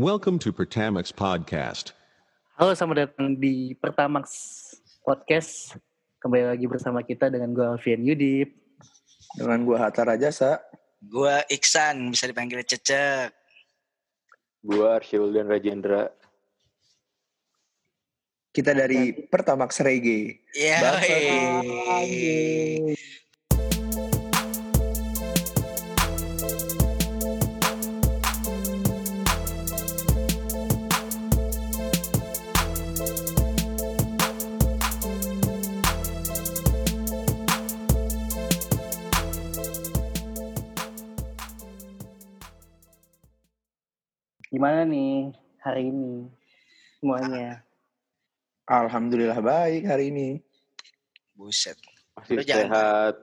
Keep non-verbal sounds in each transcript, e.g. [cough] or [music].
Welcome to Pertamax Podcast. Halo, selamat datang di Pertamax Podcast. Kembali lagi bersama kita dengan gue Alfian Yudip. Dengan gua Hatta Rajasa. Gua Iksan, bisa dipanggil Cecek. Gua Arsyil dan Rajendra. Kita dari Pertamax Reggae. Iya. Gimana nih hari ini semuanya? Alhamdulillah baik hari ini. Buset. Masih Lu sehat.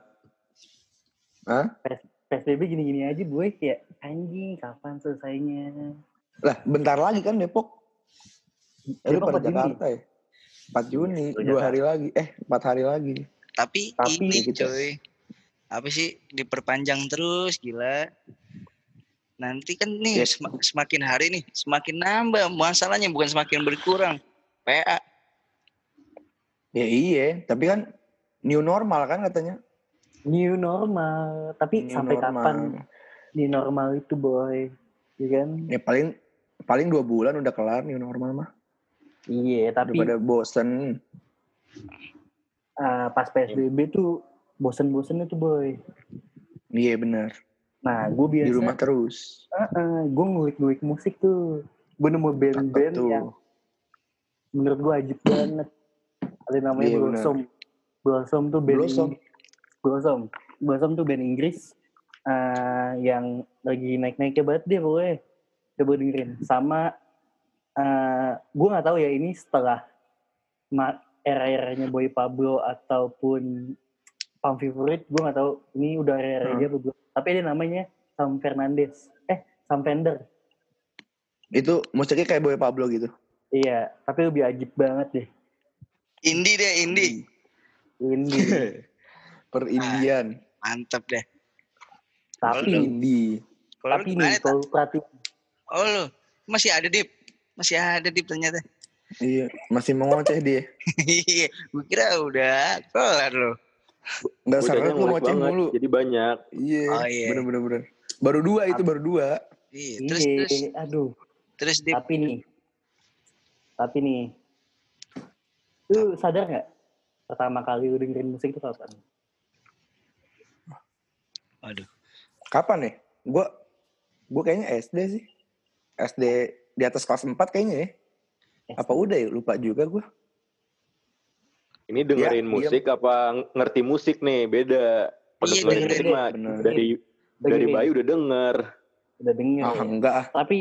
Hah? PSBB gini-gini aja boy kayak anjing kapan selesainya? Lah, bentar lagi kan Depok. Eh, lu Depok pada 4 Juni. Jakarta ya? 4 Juni, Oh, dua hari lagi. Eh, empat hari lagi. Tapi, Tapi ini gitu. coy. Apa sih diperpanjang terus gila. Nanti kan nih Ya. sem- semakin hari nih semakin nambah masalahnya bukan semakin berkurang. PA. Ya iya, tapi kan new normal kan katanya. New normal. Tapi New sampai normal. kapan new normal itu boy? Iya kan? Ya paling paling dua bulan udah kelar new normal mah. Iya, Udah tapi pada bosen. uh, pas PSBB tuh bosen-bosen itu boy. Iya benar. Nah, gue biasa Di rumah terus. gue ngulik-ngulik musik tuh. Gue nemu band-band yang menurut gue ajib banget. Ada namanya Iya, Blossom. Blossom tuh band Blossom. Blossom. Blossom tuh band Inggris eh, yang lagi naik-naiknya banget dia pokoknya. Coba dengerin. Sama eh gue nggak tahu ya ini setelah era-eranya Boy Pablo ataupun Pam Favourite, gue nggak tahu ini udah era-era Hmm. dia belum. Tapi dia namanya Sam Fernandez. Eh, Sam Fender. Itu musiknya kayak Boy Pablo gitu. Iya, tapi lebih ajib banget deh. Indi deh, Indi. Ini. [laughs] per Indian. Mantap deh. tapi Indie. Tapi nih kalau perhatiin Oh lu masih ada Dip. Masih ada Dip ternyata. Iya, masih mengoceh dia. [laughs] Iya, gue kira udah kelar loh. Nggak seret lu ngoceh banget, mulu. Jadi banyak. Iya, Oh, iya. bener bener bener. Baru dua itu baru dua. Iya, terus iya, terus aduh. terus Dip. Tapi nih, tapi nih, lu sadar nggak pertama kali lu dengerin musik itu kapan? Waduh. Kapan nih? Gua gua kayaknya SD sih. SD di atas kelas 4 kayaknya ya. Apa udah ya? Lupa juga gua. Ini dengerin Iya, musik apa ngerti musik nih? Beda. Kalau Iya, dengerin dengerin. musik mah dari dari Dengerin. bayi udah denger. Udah denger. Ah, ya. enggak ah. Tapi,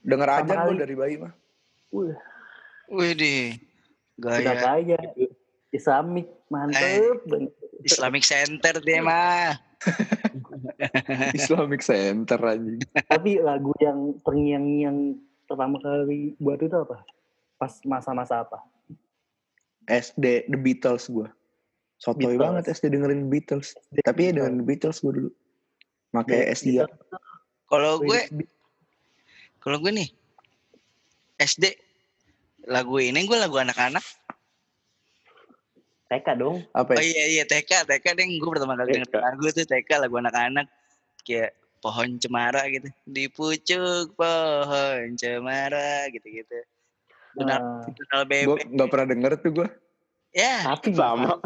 Denger aja gua kali. dari bayi mah. wah, Wih deh. udah Gaya kaya. Islamik, mantep banget. Islamic Center dia mah. [laughs] Islamic Center anjing. Tapi lagu yang terngiang-ngiang pertama kali buat itu apa? Pas masa-masa apa? SD The Beatles gua. Sotoy Beatles. banget SD dengerin Beatles. Tapi ya dengerin Beatles gua dulu. Pakai S3. Kalau gue, Beatles. kalau gue nih SD lagu ini gue lagu anak-anak. TK dong. Apa Oh ya? iya iya TK TK deh gue pertama kali denger lagu tuh TK lagu anak-anak kayak pohon cemara gitu di pucuk pohon cemara gitu-gitu. Donald, Nah, Donald bebek. nggak pernah denger tuh gua. Ya, tapi Sama.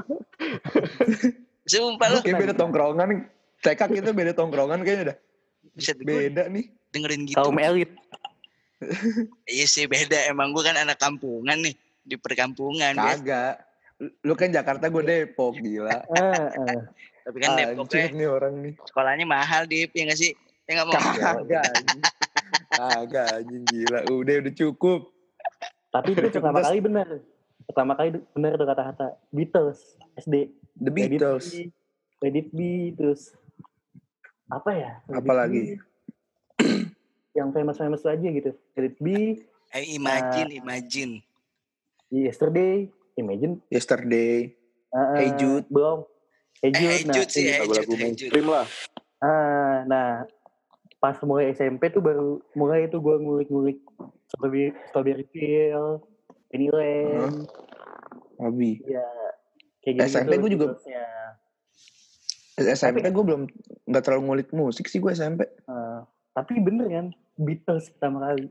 sumpah lu Kayak beda tongkrongan. TK kita beda tongkrongan kayaknya dah. bisa gue Beda nih. dengerin gitu. kaum elit. [laughs] Iya sih beda emang gue kan anak kampungan nih di perkampungan ya. Kagak. Lu kan Jakarta, gue Depok, gila. Ah, [laughs] ah. Tapi kan Depoknya Anjir nih orang nih. sekolahnya mahal Dip ya nggak sih? Ya nggak mau. Kagak anjing. Kagak anjing gila. Udah, udah cukup. Tapi itu [laughs] pertama kali benar. Pertama kali benar tuh kata-kata Beatles SD. The Beatles. Let it be, Let it be, terus apa ya? Apalagi? [clears throat] Yang famous-famous aja gitu. Let it be, Eh, imagine, imagine. Yesterday, Imagine. Yesterday. ah, Hey Jude. Belum. Hey Eh, Jude. hey nah, Jude sih, hey Lagu-lagu Jude, hey Jude. mainstream lah. ah, nah, pas mulai SMP tuh baru mulai tuh gue ngulik-ngulik strawberry, strawberry Field, Pennyland, Hobi. ya kayak gitu. SMP gua juga-. SMP gue belum nggak terlalu ngulik musik sih gue SMP. Eh, tapi bener kan, Beatles pertama kali.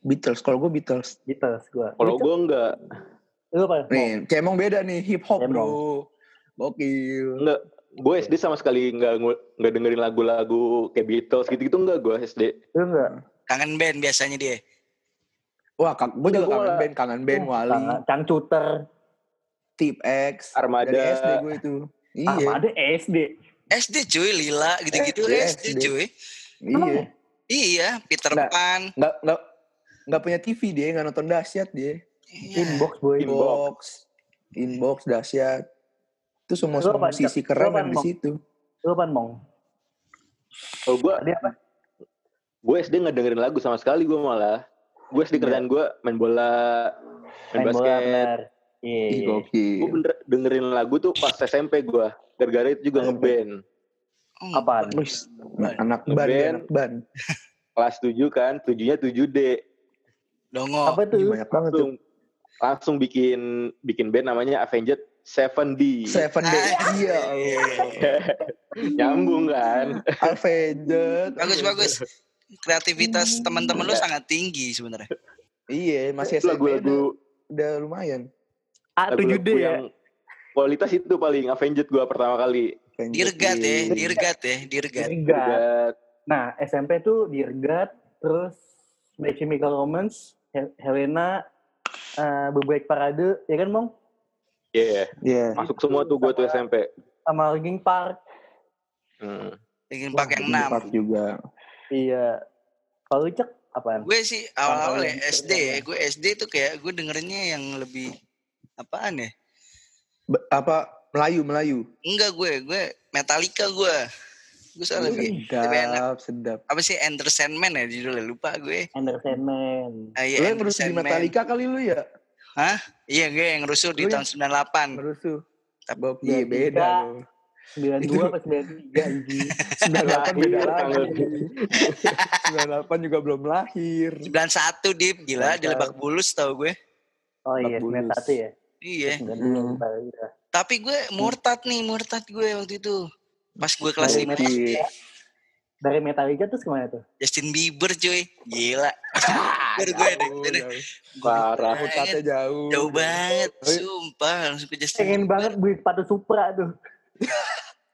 Beatles. Kalau gue Beatles. Beatles gue. Kalau gue enggak, Lu apa? Nih, cemong beda nih hip hop Cemong. bro. Gokil. enggak. Gue SD sama sekali enggak ngu- enggak dengerin lagu-lagu kayak Beatles gitu-gitu enggak gue SD. Lu enggak? Kangen band biasanya dia. Wah, gue juga kangen band, kangen band Uh, Wali, Cang- Cangcuter. Tip X, Armada. dari SD gue itu. Iya, ada SD. SD cuy, Lila gitu-gitu SD. SD cuy. iya. Iya, Peter Nah. Pan. Nggak nggak nggak punya TV dia, nggak nonton dahsyat dia. Iya. Inbox boy. Inbox. Inbox, dahsyat. Itu semua semua musisi Cak? keren yang di situ. Lu apa mong? Kalau gue Tadi apa? gue SD nggak dengerin lagu sama sekali gue malah. Gue Iya. kerjaan gue main bola, main, Main bola basket. benar. Iya. Iya. gokil. Gue bener dengerin lagu tuh pas SMP gue. Gara-gara itu juga ngeband. Oh, Apaan? Wis, anak ban, anak ban. Kelas 7 kan, 7-nya 7D. Dongo. Apa tuh? Banyak banget tuh. Langsung, langsung bikin bikin band namanya Avenged Seven-D. Seven Day. Ah, Iya. Allah. [laughs] [laughs] Nyambung kan? Avenged. Bagus bagus. Kreativitas teman-teman lu sangat tinggi sebenarnya. Iya, masih SMP Lagu-lagu udah lumayan. lagu-lagu A7D ya. yang kualitas itu paling Avenged gue pertama kali. Dirgat ya, iya. dirgat ya, dirgat. Dirgat. Lihat, Nah, SMP tuh Dirgat, terus My Chemical Romance, Hel- Helena, eh Bebek Parade, ya kan Mong? Iya, Iya. masuk semua tuh gue tuh SMP. Sama Linkin Park. Hmm. Ingin pakai Linkin enam. Park juga. Iya. Kalau lu cek apaan? Gue sih awal-awal ya yang SD ya, gue SD tuh kayak gue dengerinnya yang lebih apaan ya? Be- apa Melayu Melayu. Enggak gue, gue Metallica gue. Gue soalnya lebih, lebih enak. Sedap, sedap. Apa sih Enter Sandman ya judulnya lupa gue. Anderson Man. Ah, Lu iya, yang di Sandman. Metallica kali lu ya? Iya gue yang rusuh di Lu tahun 98. Ngerusuh. Tapi- iya beda Tiga. lu. 92 apa 93 anjing. [laughs] 98 beda Lahir, lagi. 98 juga belum lahir. 91 Dip, gila di Lebak Bulus tau gue. Oh iya, Bulus. 91 ya. Iya, 92 Hmm. iya. tapi gue murtad nih, murtad gue waktu itu. Pas gue kelas Dari 5 Metallica. Dari Metallica terus ke mana tuh? Justin Bieber cuy, gila. [laughs] Bieber gue deh. Parah. Hutatnya jauh. Jauh banget, sumpah langsung ke Justin Pengen Bieber. banget beli sepatu Supra tuh. [laughs]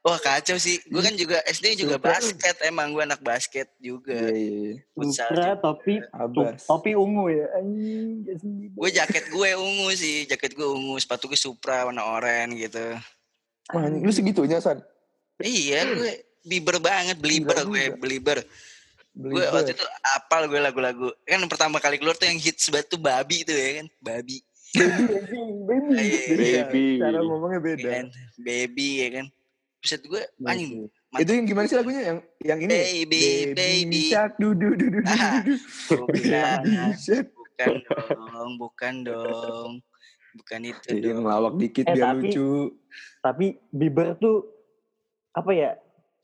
Wah kacau sih, gue kan juga SD juga Supra. basket, emang gue anak basket Iya, juga. iya, iya. Supra topi topi ungu ya. Gue jaket gue ungu sih, jaket gue ungu, sepatu gue Supra warna oranye gitu. Wah, lu segitunya, San? Iya, gue Bieber banget, belieber Gila gue, juga. belieber. Gue waktu itu apal gue lagu-lagu. Kan pertama kali keluar tuh yang hits banget tuh babi tuh ya kan, babi. Baby, baby. Iya, Beda. Baby. Cara ngomongnya beda. kan? Baby ya kan. Buset gue anjing. Itu yang gimana sih lagunya? Yang yang ini? Baby, baby. Shark, du, du, du, du, du, Ah. Bukan, Baby bukan dong, bukan dong. Bukan itu Iya, dong. ngelawak dikit Eh, biar tapi- lucu. Tapi Bieber tuh apa ya?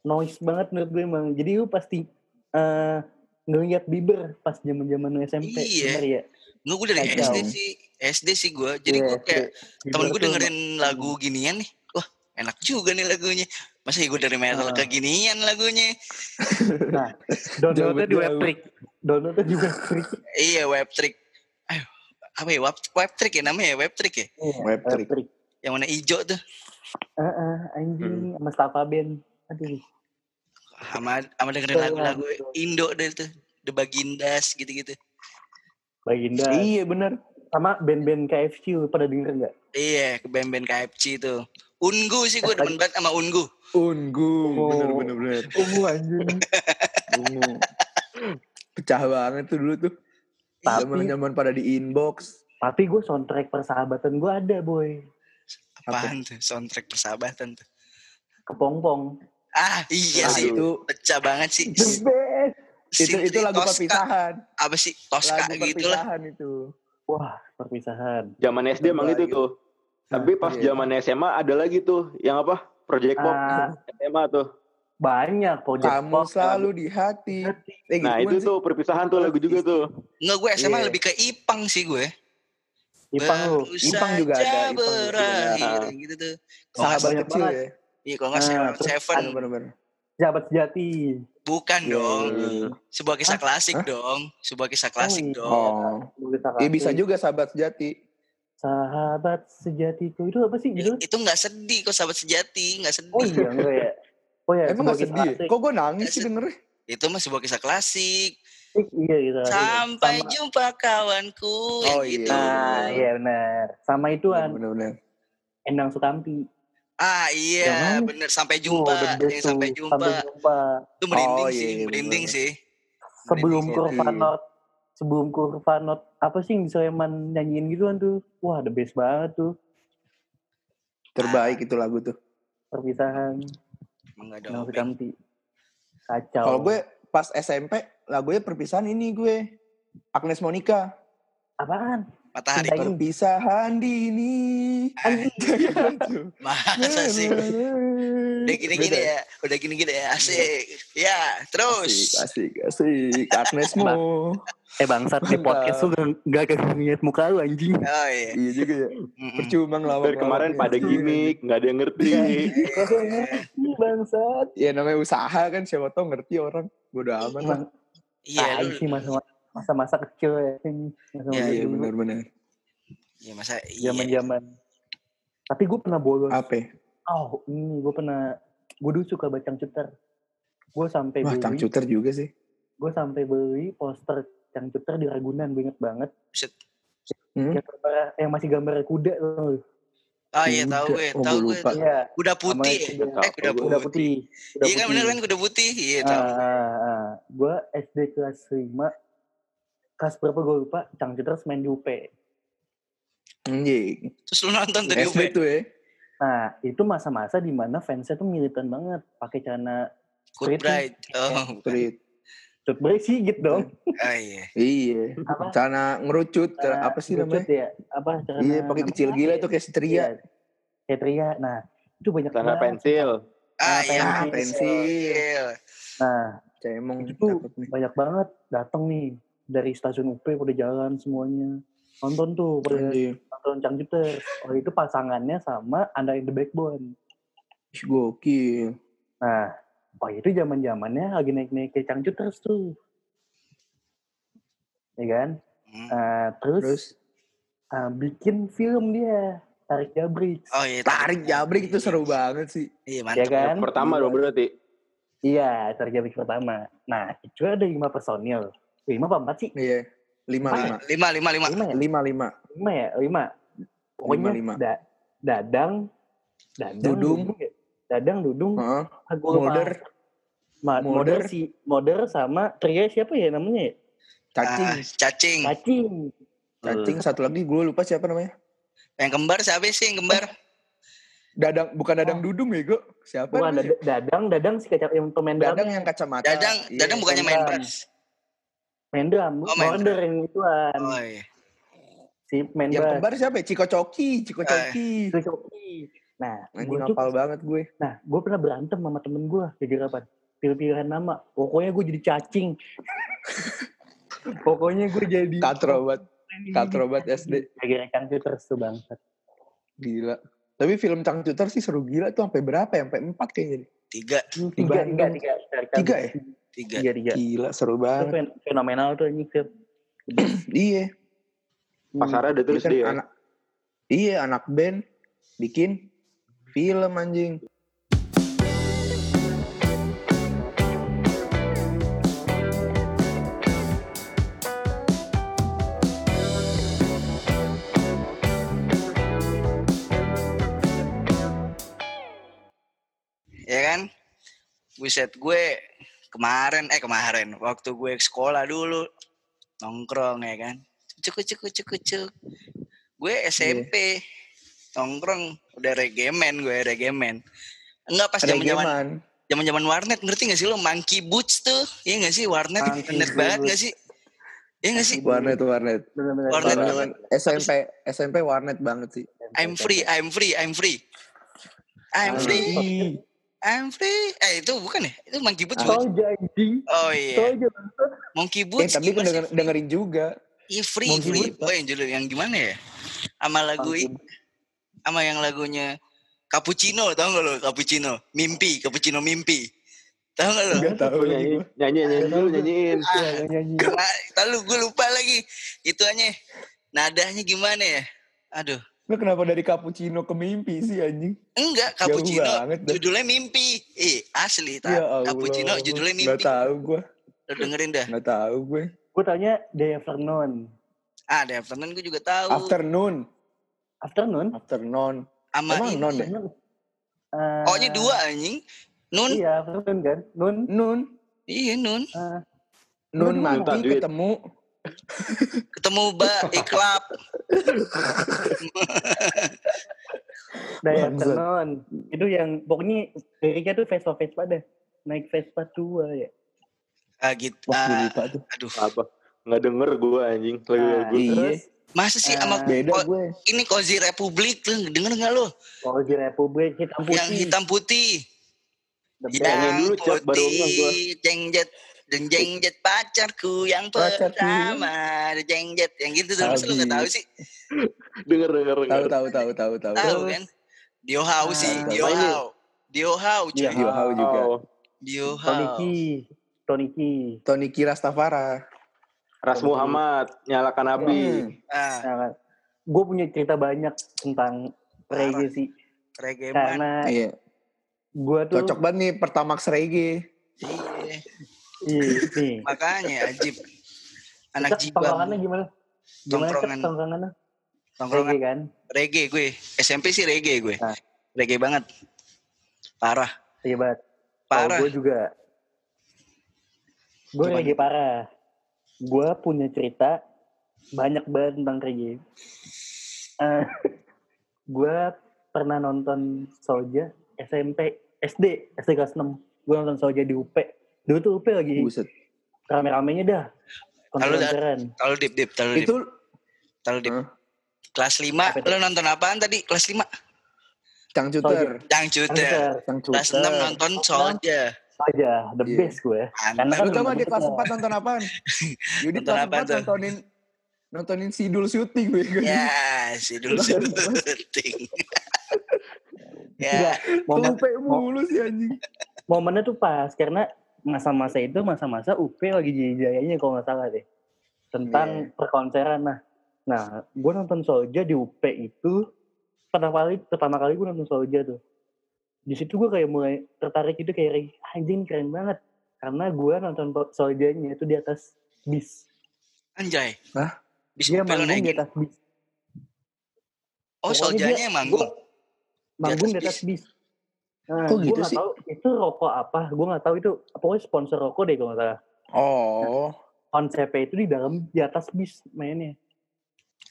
Noise banget menurut gue emang. Jadi lu pasti eh ngeliat Bieber pas zaman-zaman SMP. Iya. Bener ya? Nggak, gue dari Kacau. SD sih. SD sih gue. Jadi Iya, gue kayak Bieber temen gue tuh dengerin lagu ginian nih. Enak juga nih lagunya. Masa gue dari metal Ah. ke ginian lagunya. [laughs] Nah, downloadnya di. Webtrick. Downloadnya di Webtrick. Iya web trick. Ayo, apa ya web, web trick ya namanya ya web trick ya. Iya, Webtrick. Webtrick. Yang warna hijau tuh. Heeh, anjing sama Stava Band. Aduh. Sama sama dengerin lagu-lagu. Indo deh tuh. The Bagindas gitu-gitu. Baginda. Iya, benar. Sama band-band KFC pada denger nggak? Iya, ke band-band KFC tuh. Ungu sih gue demen banget sama Ungu. Ungu, Oh. bener bener bener. [laughs] Ungu anjing. Ungu. Pecah banget tuh dulu tuh. Tapi- Zaman-zaman pada di inbox. Tapi gue soundtrack persahabatan gue ada boy. Apaan tuh? Soundtrack persahabatan tuh. Kepompong. Ah iya Nah, sih. itu Pecah banget sih. The best. itu itu lagu Tosca. perpisahan. Apa sih? Tosca Lagu gitu lah. perpisahan itu. Wah, perpisahan. Zaman SD emang itu tuh. Tapi pas Iya. zaman SMA ada lagi tuh yang apa? Project Pop Ah, SMA tuh. banyak Project Kamu Pop, selalu di hati. Eh, Nah gituan itu sih. tuh perpisahan tuh lagu juga tuh. Enggak gue SMA Iya. lebih ke Ipang sih gue. Ipang lu Ipang juga ada, Ipang juga berakhir ada. gitu tuh. Kalau nggak Sahabat banyak kecil banget. ya. Iya kalau nggak Nah, Seven, terus Seven. Bener-bener. sahabat sejati bukan Iya, dong. iya, iya. Sebuah kisah Hah? klasik Hah? dong. Sebuah kisah klasik iya. dong. Oh. Kita Iya bisa juga sahabat sejati. Sahabat sejatiku itu apa sih gitu Itu nggak sedih kok sahabat sejati, nggak sedih. oh iya enggak ya [laughs] oh ya Emang sebuah gak kisah sedih? asik. Kok gue nangis sih Nggak dengernya? Itu mah sebuah kisah klasik. iya gitu Sampai Sama- jumpa kawanku Oh, yang iya. gitu. nah iya benar sama ituan Bener-bener. Endang Sukamti Ah iya, mana? bener sampai Oh, jumpa, yang sampai jumpa. sampai jumpa Itu merinding Oh, sih, iya, iya, merinding sih. sebelum kurva iya. Sebelum kurva not apa sih yang di Sleman nyanyiin gituan tuh wah the best banget tuh Terbaik itu lagu tuh. perpisahan. Sukamti kacau Kalau gue pas SMP lagunya perpisahan ini gue. Agnes Monica. apaan Matahari. Perpisahan dini. [laughs] Tuh. Masa sih? Udah gini-gini Beda. ya, udah gini-gini ya, asik. Ya, terus. Asik, asik, asik. Agnesmu. Eh bangsat di podcast lu gak gak ngeliat muka lu anjing Oh iya. iya juga ya. Percuma ngelawak. Dari kemarin pada gimmick, nggak ada yang ngerti. Ih, bangsat Ya namanya usaha kan siapa tau ngerti orang. Bodo amat lah. Iya, sih masa masa-masa kecil ya ini masa Iya, Iya benar-benar. Iya, masa iya. zaman zaman tapi gue pernah bolos Apa? ya? oh ini gue pernah gue dulu suka baca cuter gue sampai Wah, beli cangcuter juga sih. gue sampai beli poster cangcuter di Ragunan gue inget banget Buset. Hmm? yang, gambar, yang masih gambar kuda loh Oh iya, tahu gue, Oh, tahu gue iya Kuda putih. Ya? kuda- Eh, kuda kuda putih. Iya kan bener kan kuda putih? Iya, tahu. gue SD kelas 5 kelas berapa gue lupa cangcuter main di UP Anjing. Terus lu nonton di UP. Tuh ya. nah itu masa-masa di mana fansnya tuh militan banget pakai celana Good Street Bride. Oh. Street. Cut sigit dong. Oh iya. Iya. Apa? Celana ngerucut. Celana apa sih namanya? Ya? Apa celana Iya, pakai kecil apa gila ya? tuh kayak setria. Iya, Kayak tria. Nah, itu banyak banget. pensil. Ah Ah, iya. pensil. pensil. Nah, Cemong. itu banyak banget datang nih dari stasiun UP pada jalan semuanya. Nonton tuh pada nonton Cangcuter. Oh itu pasangannya sama Anda in the Backbone. Gokil. Nah, oh itu zaman zamannya lagi naik-naik ke Cangcuters tuh. Ya kan? Hmm. Nah, terus, Terus ah, bikin film dia. Tarik Jabrik. Oh iya. tarik jabrik itu seru banget sih. Iya, Ya mantap. kan? Yang pertama dong berarti. Iya, Tarik Jabrik pertama. Nah, itu ada lima personil. Lima apa empat sih? Iya. Lima lima. Lima, lima, lima. Lima ya? Lima lima. Lima ya? Lima. Pokoknya Lima, lima. Da- Dadang, Dadang, Dudung. Dadang, Dudung, lupa. Molder, Ma-. Molder si Molder sama Tria siapa ya namanya ya? cacing. Ah, cacing. Cacing. Cacing satu lagi gue lupa siapa namanya. Yang kembar siapa sih yang kembar? Dadang bukan Dadang Dudung ya, gue. Siapa Bukan namanya? Dad- Dadang, Dadang si kacang yang pemain drum. Dadang yang kacamata. Dadang, Iya. Dadang bukannya main bass. Main drum, Oh, main Molder yang ituan. Oh iya. Si main Yang bass. kembar siapa ya? Ciko Coki, Ciko Eh. Coki. Itu Coki. Nah, gue tuh, hafal banget gue. nah, gue pernah berantem sama temen gue gara apa? Pilih-pilihan nama. Pokoknya gue jadi cacing. Pokoknya gue jadi Katro banget. Katro banget SD. Gara-gara cangcut terus tuh bangsat. Gila. Tapi film Cangcuter sih seru gila tuh sampai berapa ya? Sampai empat kayaknya. Tiga, Tiga, tiga, tiga. Tiga ya? tiga. Tiga, tiga. Gila seru Itu banget. fen- fenomenal tuh anjing film. [clears throat] Iya. Pasarnya ada Dia terus kan dia. anak Iya, anak band bikin film anjing. Ya kan? Buset gue kemarin, eh kemarin, waktu gue sekolah dulu, nongkrong ya kan. Cuk, cuk, cuk, cuk. Gue SMP, nongkrong, udah regemen gue, regemen. Enggak pas zaman zaman zaman zaman warnet ngerti gak sih lo monkey boots tuh iya gak sih warnet Monkey internet banget gak sih iya gak sih Warnet warnet. Warnet. Zaman SMP SMP warnet banget sih. I'm free I'm free I'm free I'm free I'm free. Eh itu bukan ya? Itu Monkey Boots? Soja anjing. Oh iya. Monkey Eh, Boots tapi gimana denger, sih? dengerin juga. Iya free, Monkey free. Boots, Oh yang judul yang gimana ya? Sama lagu i- sama yang lagunya Cappuccino, tau gak lo? Cappuccino, mimpi, Cappuccino mimpi. Tahu gak lo? Enggak tahu Lu nyanyi, nyanyi, nyanyi dulu, nyanyiin. Iya, nyanyi. Nah, Tahu gue lupa lagi. Ituannya nadanya gimana ya? Aduh. Lu kenapa dari cappuccino ke mimpi sih anjing? Enggak, Cappuccino banget judulnya mimpi. Eh, asli tak. Ya Allah. Cappuccino judulnya Nggak mimpi. tahu gua. Lo dengerin dah. Nggak tahu gue. Gue taunya Day Afternoon. Ah, The Afternoon gue juga tahu. Afternoon. Afternoon? Afternoon. Sama Emang ini. non deh? Eh, Oh, ini dua anjing. Nun. Iya, afternoon kan? Nun. Nun. Iya, Nun. eh, Nun Nun mati duit. ketemu. Ketemu Ba Iklap. [laughs] Day Bangsat. Afternoon. Itu yang pokoknya liriknya tuh Vespa Vespa deh. Naik Vespa tua ya. Ah, gitu. Wah, Ah, aduh. Apa? Nggak denger gue anjing. Lagi Nah, gue. Iya. terus Masa sih sama Ah, Beda ko- gue. ini Kozi Republik lu denger nggak lo? kalau di Republik hitam putih. Yang hitam putih. Yang dulu, Cok, baru ngeh gua. putih. Jengjet. Dan jengjet pacarku yang Pacarku. pertama. Jengjet. Yang gitu tuh. Lu nggak tahu sih? [laughs] Denger, denger, Tahu denger. tahu tahu tahu tahu. Tahu kan? Dio Hau Ah, sih. Dio? Hau. Dio Hau. Iya. Dio Hau juga. Dio Tony Hau. Ki. Tony Ki. Tony Kirastafara. Ras Muhammad, nyalakan api. Hmm. Ah, Nah, gue punya cerita banyak tentang reggae sih. reggae man. Karena Iya. gue tuh... Cocok banget nih Pertamax reggae. Iya. Iya. Makanya ajib. Anak Cek, tongkrongannya gimana? Gimana Tongkrongan. tongkrongannya? Tongkrongan Reggae kan? reggae gue. SMP sih reggae gue. Ah. Reggae banget. Parah. Iya banget. Parah. gue juga. Gue reggae parah. Gue punya cerita banyak banget tentang reggae. Eh, [laughs] gue pernah nonton Soja SMP, SD, SD kelas 6. Gue nonton Soja di UP. Dulu tuh UP lagi Buset. rame-ramenya dah. Kalau. Terlalu deep deep, terlalu deep. Itu Terlalu deep. Hah? Kelas 5, Apa itu? lo nonton apaan tadi? Kelas 5? Cangcuter. Dangcuter. Konser. Kelas 6 nonton Soja. Soja, the Iya. best gue. Karena. Lu tau gak nonton dia kelas kita. 4 nonton apaan? [laughs] Yudi Nonton kelas apa 4 tuh? nontonin nontonin Sidul syuting gue. Ya, [laughs] si dulu syuting. ya, momen, mulu sih anjing. momennya tuh pas karena masa-masa itu masa-masa UP lagi jaya-jayanya kalau nggak salah deh tentang perkonseran nah nah gue nonton Soja di UP itu pertama kali pertama kali gue nonton Soja tuh di situ gue kayak mulai tertarik gitu kayak anjing keren banget karena gue nonton Soljanya itu di atas bis anjay. Hah? Bisa dia lo manggung di atas bis Oh, Soljanya manggung. gua manggung Di di atas atas bis nah, Kok gue gitu nggak sih? tahu itu rokok apa gue nggak tahu itu pokoknya sponsor rokok deh kalau nggak salah Oh, konsepnya itu di dalam di atas bis mainnya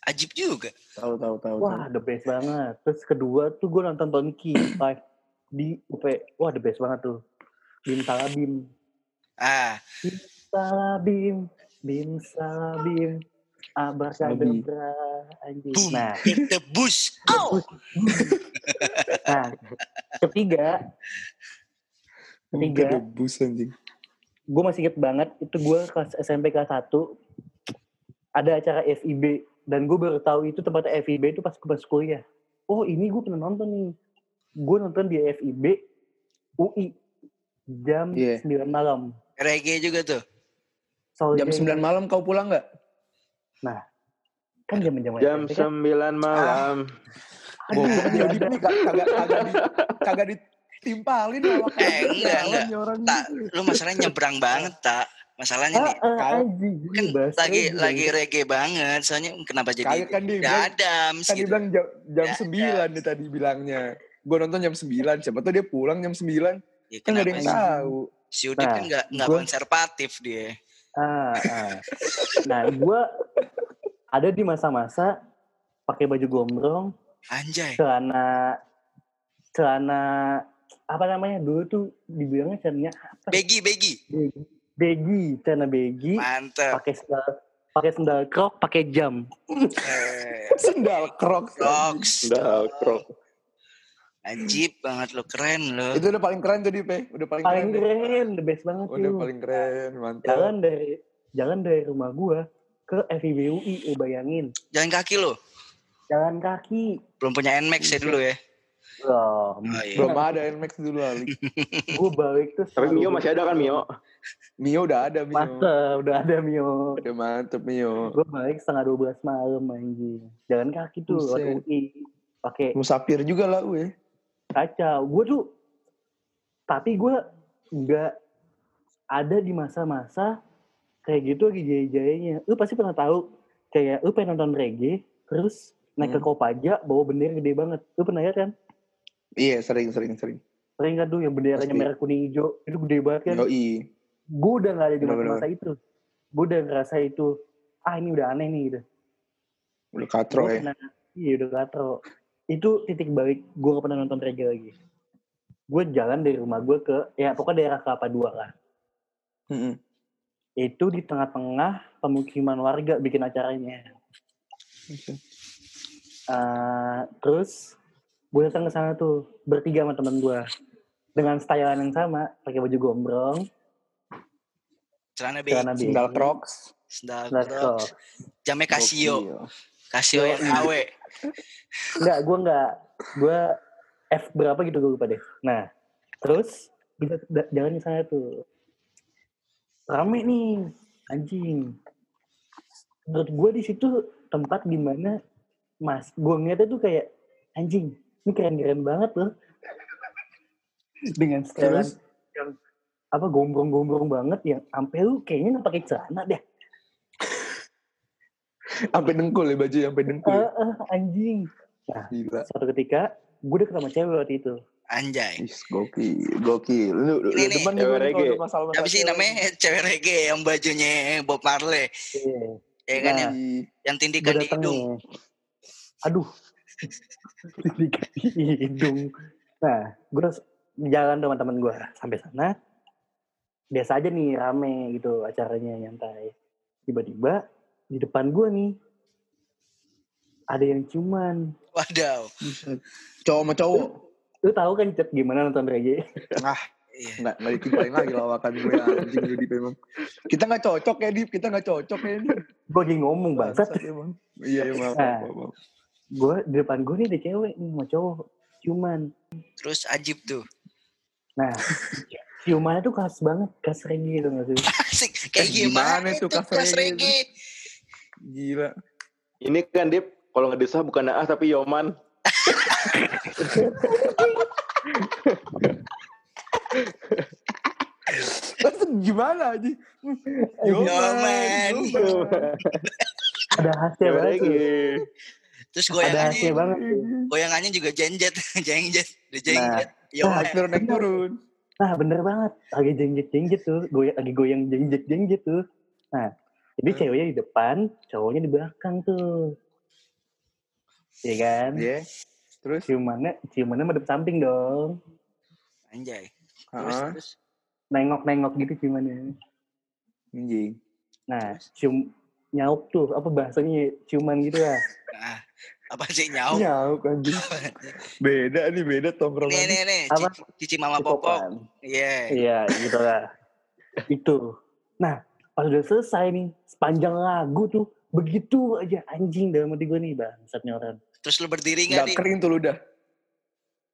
Ajib juga. tahu tahu tahu. Wah, the best banget. Terus kedua tuh gue nonton Tonki live di UP. Wah, the best banget tuh. Bim Salabim. Ah, Salabim, Bim Salabim. Abrakadabra, anjing. boom. Nah, Hit the bus. Ow. [laughs] nah, ketiga, ketiga, Debus anjing. gue masih inget banget, itu gue kelas SMP kelas 1, ada acara FIB, dan gue baru tahu itu tempatnya FIB itu pas gue pas kuliah. Oh ini gue pernah nonton nih. Gue nonton di FIB UI jam Iya. 9 malam. Reggae juga tuh. Soalnya Jam 9 malam kau pulang nggak? kan jam jam Jam 9 malam. Goblok dia Yudi nih kag- kagak kagak di kagak ditimpalin sama Eh, enggak, enggak. nih orang Tak, gitu. lu masalahnya nyebrang banget, tak. Masalahnya nih, Ah, ah, Kau- anjing, kan bahasa lagi reggae. lagi reggae banget. Soalnya kenapa jadi kan dia bilang, Adams kan dia gitu. bilang jam, jam Ya, 9 dia tadi bilangnya. Gue nonton jam 9, siapa tuh dia pulang jam 9. Ya, Kan gak ada yang sih? tahu. Si Udin Nah, kan nggak nggak gua- konservatif dia. Ah, ah. Nah, gue ada di masa-masa pakai baju gombrong, Anjay. celana celana apa namanya dulu tuh dibilangnya celananya apa? Begi, begi. Baggy, celana Mantep. pakai sendal pakai sendal krok, pakai jam. Eh, [laughs] Sendal crocs. Crocs. Udah, krok. Ajib banget lo, keren lo. Itu udah paling keren tuh Dip ya. Udah paling, Paling keren. keren, the best banget Udah tuh. paling keren, mantap. Jalan dari jalan dari rumah gua ke FIB UI, lu bayangin. Jalan kaki lo. Jalan kaki. Belum punya NMAX ya dulu ya. Loh, Oh, iya. Belum ada NMAX dulu Ali. [laughs] gua balik tuh. Tapi Mio masih ada kan Mio? Mio udah ada Mio. Mantap, udah ada Mio. Udah mantep Mio. Gue balik setengah 12 malam anjing. Jalan kaki tuh Buset. lewat UI. Pakai Musafir juga lah gue. Kacau. Gue tuh tapi gue nggak ada di masa-masa kayak gitu lagi jaya-jayanya. Lu pasti pernah tahu kayak lu pengen nonton reggae terus naik ke Hmm. Kopaja bawa bendera gede banget. Lu pernah lihat kan? Iya sering sering sering. Sering kan tuh yang benderanya merah kuning hijau itu gede banget kan? Yoi. Gue udah nggak ada di masa-masa itu. Gue udah ngerasa itu. Ah ini udah aneh nih gitu. Udah katro ya. pernah- iya udah katro. Itu titik balik gue gak pernah nonton reggae lagi. Gue jalan dari rumah gue ke, ya pokoknya daerah Kelapa Dua lah. Mm-mm. Itu di tengah-tengah pemukiman warga bikin acaranya. Eh, terus gue datang ke sana tuh bertiga sama temen gue dengan stylean yang sama, pakai baju gombrong, Celana B. celana biru, Sendal Crocs. Sendal Crocs. Crocs. Jamnya Casio. Casio yang KW. Enggak, gue enggak. Gue F berapa gitu gue lupa deh. Nah, terus kita jalan ke sana tuh. Rame nih, anjing. Menurut gue di situ tempat di mana mas, gue ngeliatnya tuh kayak anjing, ini keren-keren banget loh. Dengan setelan yang apa gombrong-gombrong banget yang sampai lu kayaknya nggak pakai celana deh. Sampai dengkul ya baju sampai dengkul. Eh, eh, anjing. Gila. Suatu ketika gue udah ketemu cewek waktu itu. Anjay. Is gokil, gokil. Lu, lu Ini nih, demen cewek reggae. Siapa sih namanya cewek reggae yang bajunya Bob Marley? Iya. Ya kan Nah. yang, yang tindikan di hidung. Aduh. [laughs] Tindikan di hidung. Nah, gue jalan sama teman gue sampai sana. Biasa aja nih rame gitu acaranya nyantai. Tiba-tiba di depan gue nih ada yang cuman. Wadaw. Cowok sama cowok. Lu tahu kan Cet, gimana nonton reggae? [laughs] Ah, Iya. enggak enggak ditimpain lagi lawakan gue anjing lu. Kita enggak cocok ya Dip, kita enggak cocok ya Dip. Gue lagi ngomong emang. Iya, iya maaf, Nah. maaf, maaf. Gue di depan gue nih ada cewek nih sama cowok. Cuman. Terus ajib tuh. Nah, ciumannya tuh khas banget, khas reggae gitu gak sih? [laughs] Asik. Kayak gimana, gimana itu tuh kas reggae reggae? Gila. Ini kan Dip, kalau ngedesah bukan Naas tapi Yoman. Gimana aja? Yoman. Ada khasnya banget reggae. Terus Ada goyangannya, khasnya banget goyangannya juga jenjet, [laughs] jengjet, udah Nah. jengjet. Naik Yoman. turun, naik turun. Nah bener banget, lagi jengjet-jengjet tuh, goyang, lagi goyang jengjet-jengjet tuh. Nah, jadi Hmm. ceweknya di depan, cowoknya di belakang tuh. Iya kan? Iya. Terus? Ciumannya, ciumannya madep samping dong. Anjay. Terus, terus. Nengok-nengok gitu ciumannya. Anjing. Nah, cium, nyaup tuh, apa bahasanya, ciuman gitu lah. Nah, apa sih nyauk? Nyauk anjing. [laughs] Beda nih, beda tongkrongan. Nih, nih, nih. Apa? Cici, mama popok. Iya. Iya, gitu lah. Itu. Nah, pas udah selesai nih, sepanjang lagu tuh, begitu aja anjing dalam hati gue nih, bangsatnya orang. Terus lu berdiri nggak nih? kering tuh ludah.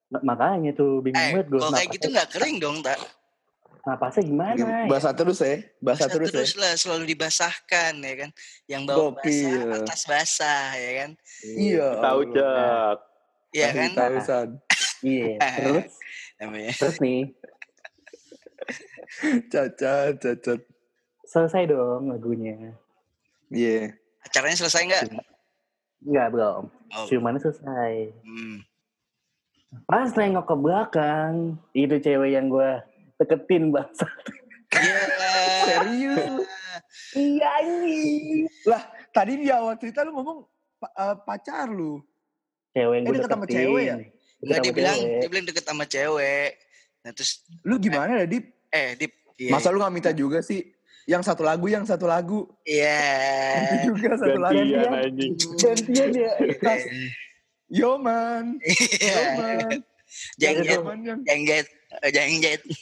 Nah, makanya tuh bingung Eh, banget gue. kalau kayak gitu nggak kering dong, tak? Napasnya gimana? ya? Basah terus ya. Basah Basah terus, terus ya. lah, selalu dibasahkan ya kan. Yang bawah basah, atas basah ya kan. Iya. Tahu cak. Iya kan? Tahu San. [laughs] Iya. Terus, [laughs] Namanya. terus nih, Cacat, cacat. Selesai dong lagunya. Iya. Acaranya selesai nggak? Enggak, belum. Oh. Ciumannya selesai. Hmm. Pas nengok ke belakang, itu cewek yang gue deketin, bangsa. Iya. [laughs] Serius. Iya, anjing. Tadi di awal cerita lu ngomong eh, pacar lu. Cewek yang Eh, gue deket sama cewek ya? Nggak sama dia bilang, dia bilang deket sama cewek. Nah terus, Lu gimana ya, Dip? eh, Dip. Iya. Masa lu gak minta juga sih? Yang satu lagu, yang satu lagu. Iya. [laughs] Itu juga satu lagu. Gantian Gantian. ya. [laughs] Yo man, yo Iya. man. Jeng jet, Zaman yang jeng jet, eh, jeng jet. [laughs]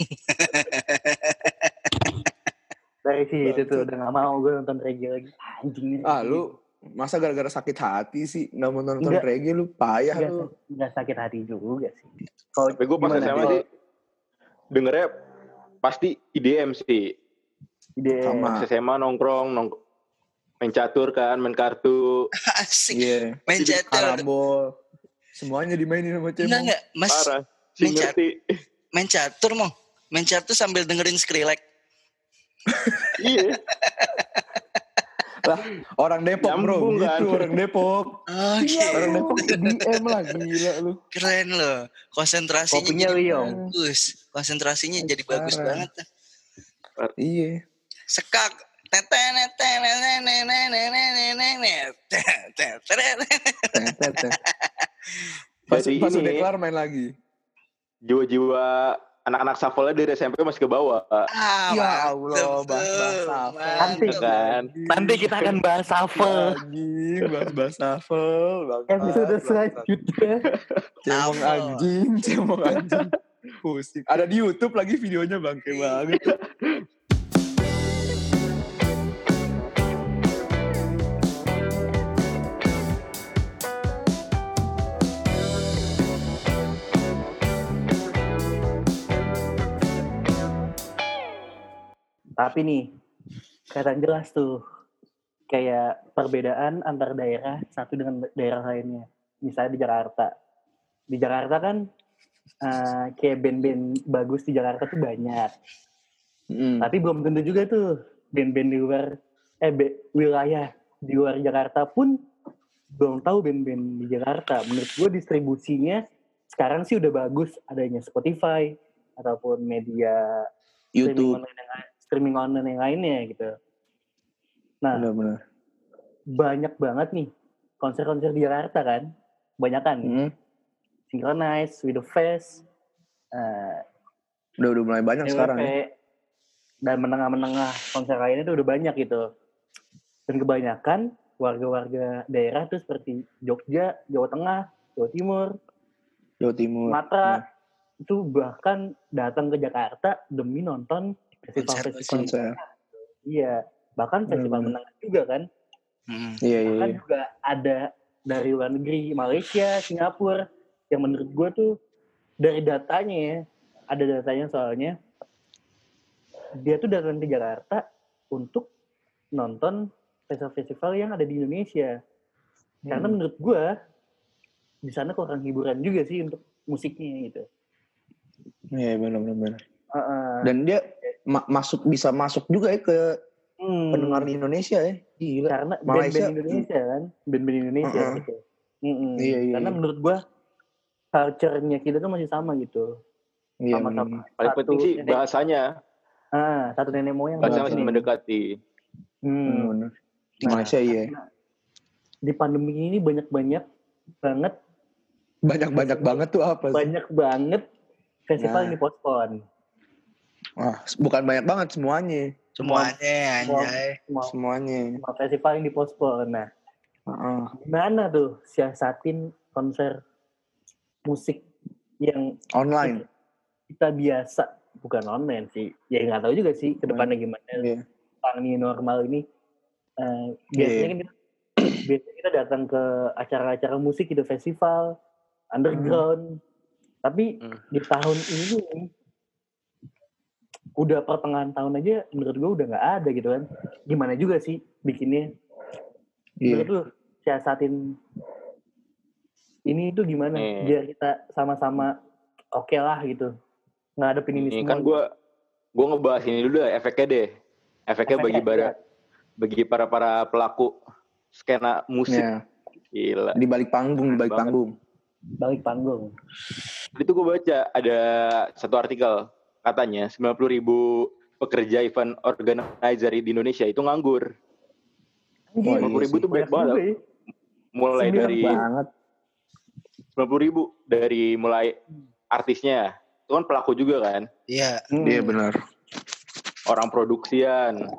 Dari situ tuh udah gak mau gue nonton reggae lagi. Anjing. ah lu masa gara-gara sakit hati sih nggak mau nonton Enggak. reggae lu payah Nggak, lu. nggak sakit hati juga sih. Kalau Tapi gue pas SMA sih dengernya pasti IDM sih. Ide Sama. SMA nongkrong, nong main catur kan, main kartu. [laughs] Asik. Iya. Main catur. Karambol. Semuanya dimainin sama Enggak cemong. enggak, Mas Parah. Si main cat- main catur mau. Main catur sambil dengerin Skrillex. [laughs] iya. Lah, orang Depok bro, Nyambung, kan? gitu orang Depok. Oke. Orang Depok DM lah, gila lu. Keren loh. Konsentrasinya kopinya jadi Liong. bagus. Konsentrasinya jadi bagus Parah. banget. Iya. Sekak. Pas, Jadi pas ini- udah kelar main lagi. Jiwa-jiwa anak-anak shuffle dari SMP masih ke bawah. Ah, Ya Allah, apa. mantep. Nanti. Kan? Nanti kita akan bahas shuffle. Anjing, bahas-bahas shuffle. Episode selanjutnya. Cemong anjing, cemong anjing. Pusing. Ada di YouTube lagi videonya bangke banget. [laughs] Tapi nih, kelihatan jelas tuh kayak perbedaan antar daerah satu dengan daerah lainnya. Misalnya di Jakarta. Di Jakarta kan eh, kayak band-band bagus di Jakarta tuh banyak. Mm. Tapi belum tentu juga tuh band-band di luar eh be- wilayah di luar Jakarta pun belum tahu band-band di Jakarta. Menurut gue distribusinya sekarang sih udah bagus adanya Spotify ataupun media YouTube. online yang, lain- streaming online yang lainnya gitu. Nah, Benar-benar. banyak banget nih konser-konser di Jakarta kan. Banyak kan. Mm. Synchronize, With the Face, eh, Udah udah mulai banyak sekarang EWP, ya. dan menengah-menengah konser lainnya itu udah banyak gitu. Dan kebanyakan warga-warga daerah tuh seperti Jogja, Jawa Tengah, Jawa Timur, Jawa Timur. Sumatera, itu bahkan datang ke Jakarta demi nonton festival-festival. Iya, bahkan festival Benar-benar. menengah juga kan. Hmm. Iya iya. Bahkan iya. juga ada dari luar negeri, Malaysia, Singapura, yang menurut gue tuh dari datanya ya, ada datanya soalnya, dia tuh datang ke Jakarta untuk nonton festival-festival yang ada di Indonesia. Karena Hmm. menurut gue, di sana kurang hiburan juga sih untuk musiknya gitu. Iya benar-benar. benar. Dan dia ma- masuk bisa masuk juga ya ke Hmm, pendengar di Indonesia ya. Gila. karena Malaysia- band-band Indonesia kan, band-band Indonesia Heeh. gitu. Mm-mm. Iya, iya, Karena iya. menurut gua culture-nya kita tuh masih sama gitu. Iya sama-sama. Paling penting sih nenek- bahasanya. Ah, satu nenek moyang. Bahasa masih mendekati. Hmm. Di Nah, Malaysia iya. Di pandemi ini banyak-banyak banget, Banyak-banyak banget tuh apa? sih? banyak banget festival Nah. yang dipospon. Wah, bukan banyak banget semuanya. Semuanya anjay. Semua, Semuanya. semua festival yang dipospon. Nah, Heeh. gimana tuh siasatin konser musik yang Online. kita biasa bukan online sih ya nggak tahu juga sih ke depannya gimana Iya. Sekarang ini normal ini eh, biasanya Iya. kan kita, [clears throat] biasanya kita datang ke acara-acara musik gitu festival underground tapi Hmm. di tahun ini udah pertengahan tahun aja menurut gue udah nggak ada gitu kan gimana juga sih bikinnya menurut Iya. lu siasatin ini tuh gimana Nih. biar kita sama-sama oke lah gitu ngadepin ini, Ini semua kan gue gue ngebahas ini dulu deh, efeknya deh. Efeknya bagi Efeknya, para bagi para para pelaku skena musik. Iya. Gila. Di balik panggung, di balik panggung. balik panggung tuh gue baca ada satu artikel katanya 90 ribu pekerja event organizer di Indonesia itu nganggur. Wah, iya 50 ribu sih. tuh banyak banget. juga ya. Mulai Sembilan dari banget. 90 ribu dari mulai artisnya. Itu kan pelaku juga kan. Iya. Hmm. Iya benar. Orang produksian.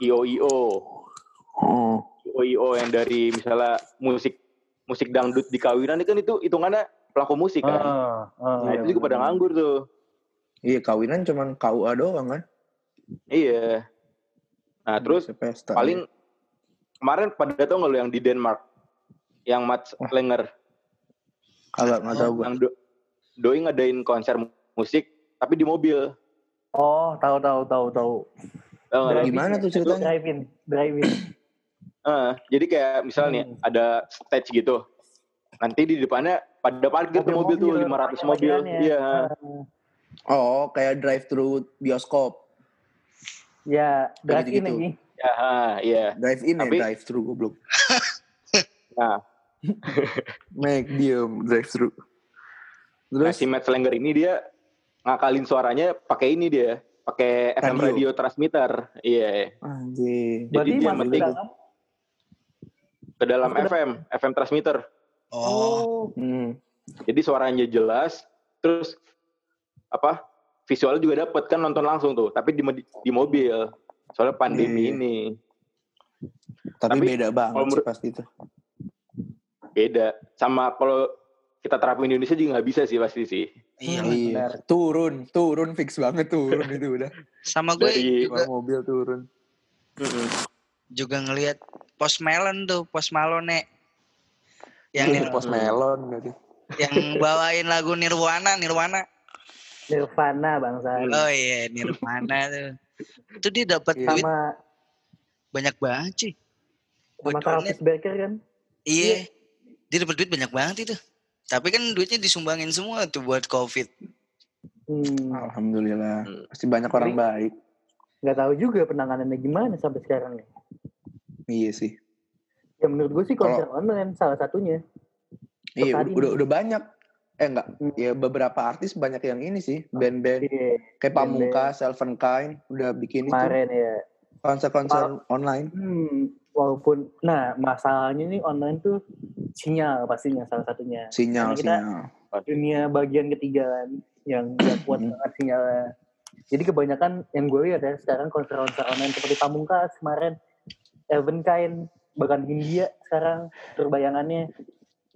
IO-IO. Oh. IO-IO yang dari misalnya musik musik dangdut di kawinan itu kan itu hitungannya pelaku musik kan. Ah, ah, nah, iya, itu juga pada bener. nganggur tuh. Iya kawinan cuman KUA doang kan. Iya. Nah, terus Bisa pesta. paling kemarin pada tau nggak lu yang di Denmark yang Mats Wah. Lenger Kagak nggak tahu gue. yang do, doi ngadain konser musik tapi di mobil Oh, tahu tahu tahu tahu. Tau nggak Gimana ya? tuh ceritanya? Drive-in, drive-in. [clears throat] Eh, jadi kayak misalnya Hmm. ada stage gitu nanti di depannya pada parkir tuh mobil, tuh 500 mobil iya Ah, Oh kayak drive thru bioskop. ya, drive-in gitu-gitu. lagi. ya ha, iya Drive in Tapi- ya drive thru goblok. [laughs] nah [laughs] Make diem drive thru. Nah, Terus si Matt Slenger ini dia ngakalin suaranya pakai ini dia, pakai FM Radio. radio transmitter. Iya, anjing. Berarti dia masuk dalam. ke dalam FM, FM transmitter. Oh, Oh, Hmm. Jadi suaranya jelas, terus apa? Visualnya juga dapat kan nonton langsung tuh, tapi di di mobil. Soalnya pandemi Iya. ini Tapi, Tapi beda banget kalau sih menurut- pasti itu. beda. Sama kalau kita terapin di Indonesia juga nggak bisa sih pasti sih. iya. Iya. benar. Turun, turun fix banget turun itu udah. [laughs] Sama gue Dari- juga, mobil turun. juga ngelihat Post Malone tuh, Post Malone. Yang Ini nir- pos melon yang bawain lagu Nirwana, Nirwana. Nirvana bangsa. Oh iya, Nirwana tuh. Itu dia dapat Iya. duit Sama banyak banget sih. sama Travis Barker kan. Iya. Dia dapat duit banyak banget itu. Tapi kan duitnya disumbangin semua tuh buat Covid. Hmm. Alhamdulillah. Hmm. Pasti banyak orang Jadi- baik. Nggak tahu juga penanganannya gimana sampai sekarang nih. Iya sih. Ya menurut gue sih konser online salah satunya. Iya, udah, udah banyak. Eh enggak, ya beberapa artis banyak yang ini sih, band-band Iya, kayak Pamungkas, Elven Kind udah bikin itu kemarin ya. konser-konser online. Hmm, walaupun nah masalahnya nih online tuh sinyal pastinya salah satunya. Sinyal, Karena kita sinyal. dunia bagian ketiga kan yang gak [clears throat] kuat banget sinyalnya. Jadi kebanyakan yang gue lihat ya sekarang konser-konser online seperti Pamungkas kemarin, Elven Kind, bahkan Hindia sekarang terbayangannya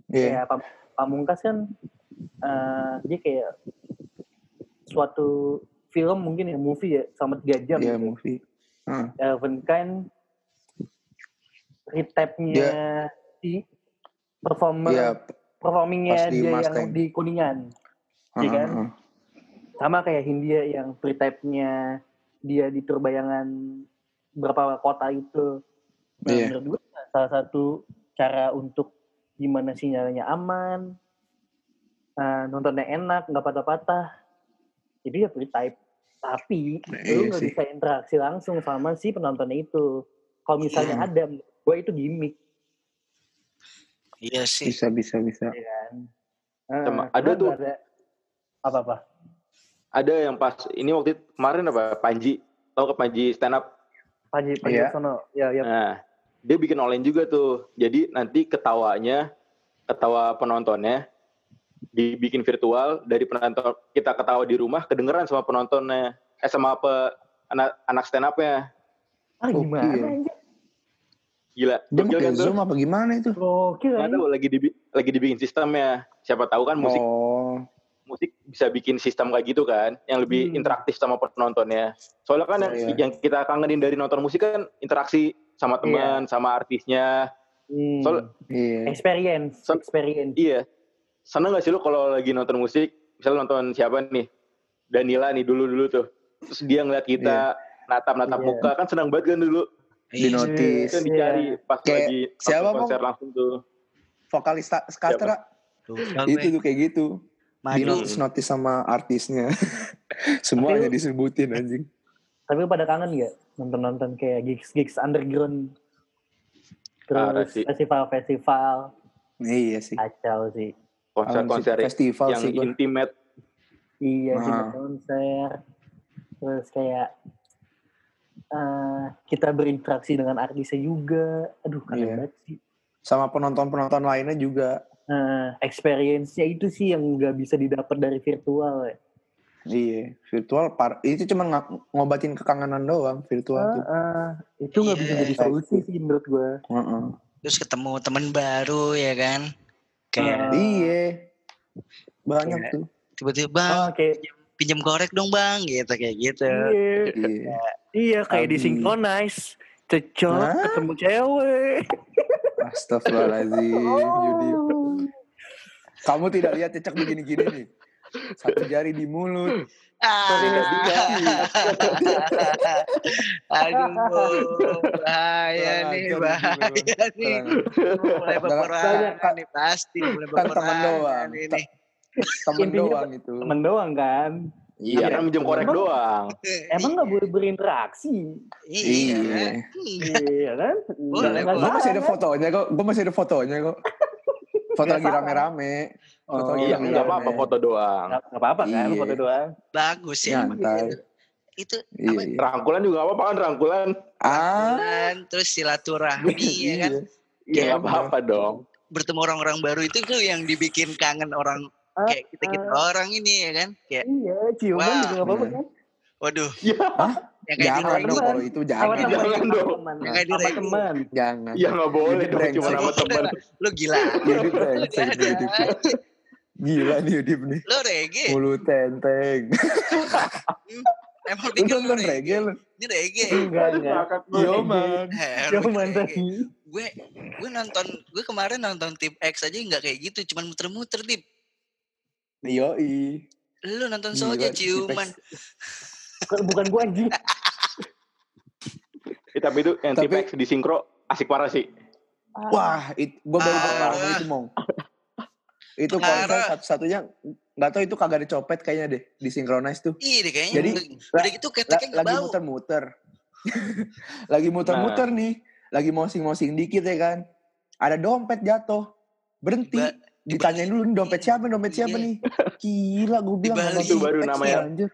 kayak Pam- Pamungkas kan eh, dia kayak suatu film mungkin ya movie ya sama tiga jam. Iya, gitu. movie. Heeh. Elven Kind retapnya si performer Iya, performingnya di dia Mustang. yang di kuningan Iya heeh, kan? sama kayak Hindia yang retapnya dia di Turbayangan berapa kota itu nah Iya. menurut gue salah satu cara untuk gimana sinyalnya aman eh, nontonnya enak nggak patah-patah jadi ya retype tapi Nah, lu iya nggak bisa interaksi langsung sama si penontonnya itu kalau misalnya Hmm. ada gue itu gimmick Iya sih. Bisa, bisa, bisa. ya kan Eh, ada tuh- ada apa-apa Ada yang pas ini waktu itu, kemarin apa Panji, tahu ke Panji stand up. Panji Panji Iya. Sono ya ya Nah, dia bikin online juga tuh. Jadi nanti ketawanya, ketawa penontonnya dibikin virtual dari penonton kita ketawa di rumah kedengeran sama penontonnya eh sama apa anak anak stand up-nya ah gimana anjir? gila Dia pakai kan tuh? Zoom apa gimana itu? Anjir. tahu lagi dibi lagi dibikin sistemnya siapa tahu kan musik Oh, musik bisa bikin sistem kayak gitu kan yang lebih Hmm. interaktif sama penontonnya soalnya kan yang, Iya. yang kita kangenin dari nonton musik kan interaksi sama teman sama artisnya Hmm. Soal- iya. experience, So- experience. iya seneng gak sih lu kalau lagi nonton musik misalnya nonton siapa nih Danila nih dulu dulu tuh terus dia ngeliat kita natap natap Iya. muka kan senang banget kan dulu Di Iya. notice. itu yang dicari pas Kayak lagi nonton siapa, Bang? konser langsung tuh Vokalis Skatra itu gue. tuh kayak gitu. Di Madu. notice notice sama artisnya. [laughs] Semuanya disebutin anjing. Tapi lu pada kangen gak nonton-nonton kayak gigs-gigs underground? Parah Terus sih. festival-festival. Iya sih. Kacau sih. Konser-konser festival yang sih gua. intimate Iya, di Ah. konser. Terus kayak eh, kita berinteraksi dengan artisnya juga. Aduh, keren Iya. banget sih. Sama penonton-penonton lainnya juga. Nah, experience-nya itu sih yang nggak bisa didapat dari virtual ya. Iya, virtual par itu cuma ng- ngobatin kekangenan doang virtual. Ah, ah. itu nggak bisa Iya. jadi solusi sih menurut gue. Heeh. Terus ketemu teman baru ya kan. Kayak Ah. Iya. Banyak Kayak- tuh. tiba-tiba bang Oh, kayak pinjam korek dong bang gitu kayak gitu iya, Iya. iya kayak Abi. disinkronize. Cocok Hah? ketemu cewek. Astagfirullahaladzim, [laughs] Yudi. Kamu tidak lihat cecak begini-gini nih. Satu jari di mulut. Ah. [laughs] aduh bahaya nih bahaya nih, mulai peperangan nih pasti mulai kan temen peperangan doang. ini Temen doang itu. Temen doang kan. Iya kan minjem korek doang. [laughs] Emang nggak boleh berinteraksi. iya Iya. iya kan? Nggak boleh. Gue masih ada kan? fotonya kok. Gue masih ada fotonya kok. Foto lagi rame-rame. Foto Oh, lagi Iya, nggak apa-apa foto doang. Nggak apa-apa kan Iya. foto doang. bagus ya Nyantai. itu Iya, apa iya. Rangkulan juga apa-apa kan rangkulan. Ah. Bulan, terus silaturahmi [laughs] ya kan Iya Iya, nggak apa-apa dong. bertemu orang-orang baru itu tuh yang dibikin kangen orang Ah, kayak kita kita orang ini ya kan kayak Iya, ciuman Wah. juga nggak apa-apa Iya. kan? Waduh yang kayak di Jangan dong teman. kalau itu Sama jangan. teman, Jangan sama dong. teman, Yang kayak di sama Reddit. teman. Jangan. Ya nggak boleh Jadi dong cuma sama temen. lu gila Jadi brengsek. Gila nih Yudip nih. lu reggae Mulut tenteng. [laughs] emang pikir lu nonton reggae lu? ini reggae Enggak, enggak. Yo man. Eh, Yo lu man reggae. tadi. gue gue nonton gue kemarin nonton tim X aja nggak kayak gitu cuman muter-muter tip Yoi. lu nonton soalnya ciuman Bukan, bukan gua anjing. Eh, tapi itu yang Tapi- tipe di sinkro asik parah sih. Wah, it, gue baru Ah. pengalaman itu mong. Itu konser satu-satunya nggak tahu itu kagak dicopet kayaknya deh di synchronize tuh. Ih, deh kayaknya Jadi, udah, gitu La- keteknya lagi bau. muter-muter. [laughs] lagi muter-muter nih, lagi mosing-mosing dikit ya kan. Ada dompet jatuh. Berhenti. Tiba- Ditanyain dulu nih dompet siapa, dompet siapa Iya. nih. Gila gue bilang Itu baru namanya anjir.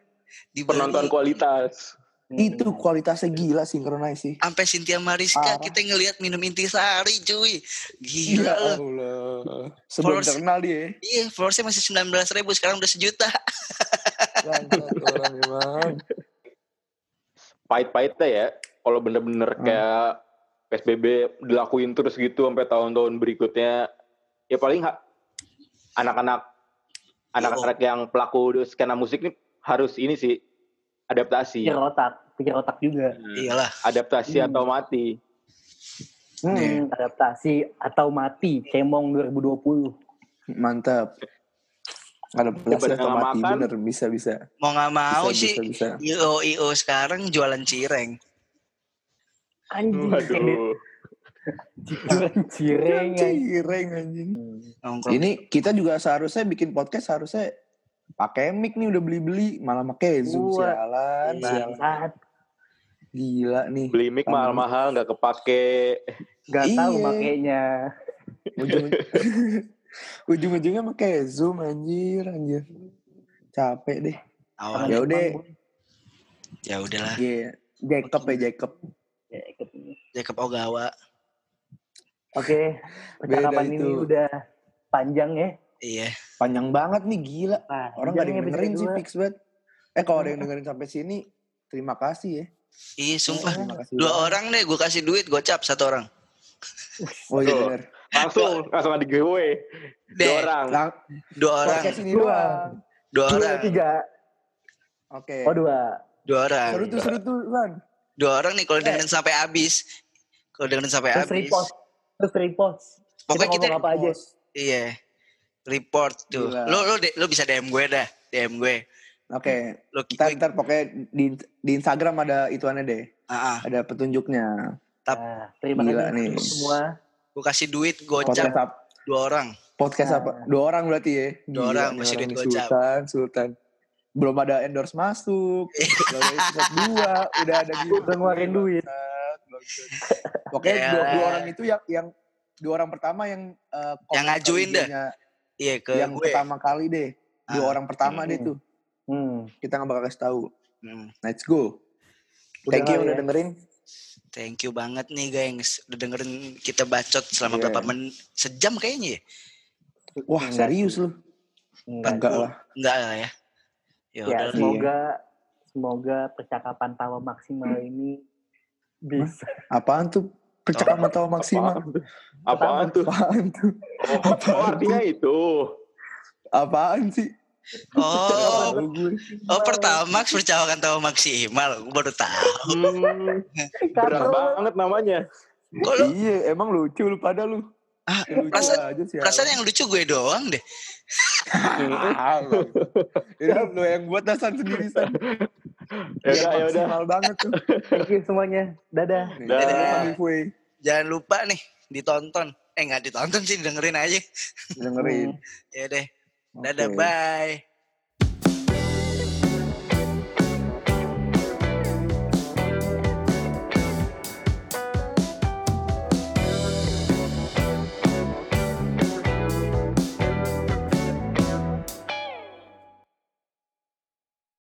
Di Penonton Bali. kualitas. Itu kualitasnya gila synchronize sih. Sampai Cynthia Mariska Parah. kita ngelihat minum intisari cuy. Ya Gila lu. Allah. Sebelum Followers- terkenal dia. Iya, followersnya masih 19 ribu, sekarang udah sejuta. Orang emang. Pahit-pahitnya ya. Kalau bener-bener Hmm. kayak PSBB dilakuin terus gitu sampai tahun-tahun berikutnya. Ya paling anak-anak anak-anak yang pelaku skena musik nih harus ini sih adaptasi. Pikir otak, pikir otak juga. Hmm. Iyalah. Adaptasi Hmm. atau mati. Hmm, Nih. adaptasi atau mati, Cemong 2020. Mantap. Ada Daripada atau mati makan. bener bisa bisa. Mau nggak mau bisa, sih, Bisa, bisa. IO IO sekarang jualan cireng. Anjing, kayak di- Waduh. cireng, cireng. anjing. Cireng anjing. Nongkrong. Ini kita juga seharusnya bikin podcast harusnya pakai mic nih udah beli-beli malah pakai Zoom Wah. sialan, sialan. Gila nih. Beli mic mahal-mahal nggak kepake. Gak tahu Iya. makainya. Ujung [laughs] ujung-ujungnya pakai Zoom anjir, anjir. Capek deh. Awal. Ya udah. Ya udahlah. Iya. Jacob ya Jacob. Ya, ini. Jacob Ogawa. Oke, percakapan Beda ini udah panjang ya. Iya. Panjang banget nih gila. Nah, Orang gak ada yang dengerin sih fix banget. Eh kalau ada yang [laughs] dengerin sampai sini, terima kasih ya. Iya, sumpah. Terima kasih Dua banget. orang deh, gue kasih duit, gocap satu orang. Oh iya bener. Langsung, langsung ada giveaway. Dua orang. Lang- dua orang, podcast ini Dua. dua Dua, orang, tiga. Oke. Oh, dua. dua orang. Seru tuh, seru tuh, Lan. Dua orang nih kalau dengerin sampai habis. Kalau dengerin sampai Terus habis. repost. Terus repost. Pokoknya kita kita, ngomong apa aja. iya. Report tuh. Gila. Lo lo de- lo bisa DM gue dah, DM gue. Oke. Lo Ntar, ntar pokoknya di, di Instagram ada ituannya deh. Ah, ah. Ada petunjuknya. Nah, terima Gila kasih nih. semua. gue kasih duit Podcast, gocap ap- dua orang. podcast apa? Nah. Dua orang berarti ya? Dua orang, masih duit gocap. Sultan, Sultan. Belum ada endorse masuk. [laughs] Belum ada episode dua. Udah ada gitu. Udah ngeluarin duit. Pokoknya Ya. dua, dua orang itu yang yang dua orang pertama yang eh, Yang ngajuin dah. Iya ke yang gue. pertama kali deh. Dua Ah. orang pertama deh Hmm. tuh. Hmm. Kita nggak bakal kasih tahu. Hmm. Let's go. Udah Thank you lah udah ya. dengerin. Thank you banget nih gengs. Udah dengerin kita bacot selama Iya. berapa menit? Sejam kayaknya ya? Wah Enggak serius lu? Enggak. Enggak lah. Enggak lah ya. Ya Ya, udah. Iya. semoga semoga percakapan tawa maksimal ini bisa Apaan tuh? Percakapan tawa maksimal. Apaan tuh? Apaan tuh? Oh, oh, artinya itu. Apaan sih? Oh, Tahu oh Pertamax percawakan tahu maksimal. Gue baru tahu. Hmm, berat banget namanya. Kok lu Iya, emang lucu lu pada lu. ah, Lucu perasaan, aja sih. perasaan yang lucu gue doang deh. Ini [laughs] lu yang buat dasan sendiri san. Ya udah, ya udah. Banget tuh. [laughs] Thank you semuanya. Dadah. Dadah. dadah, giveaway. Jangan lupa nih ditonton. Eh nggak ditonton sih dengerin aja. Dengerin. [laughs] Ya deh. Dadah Oke. bye.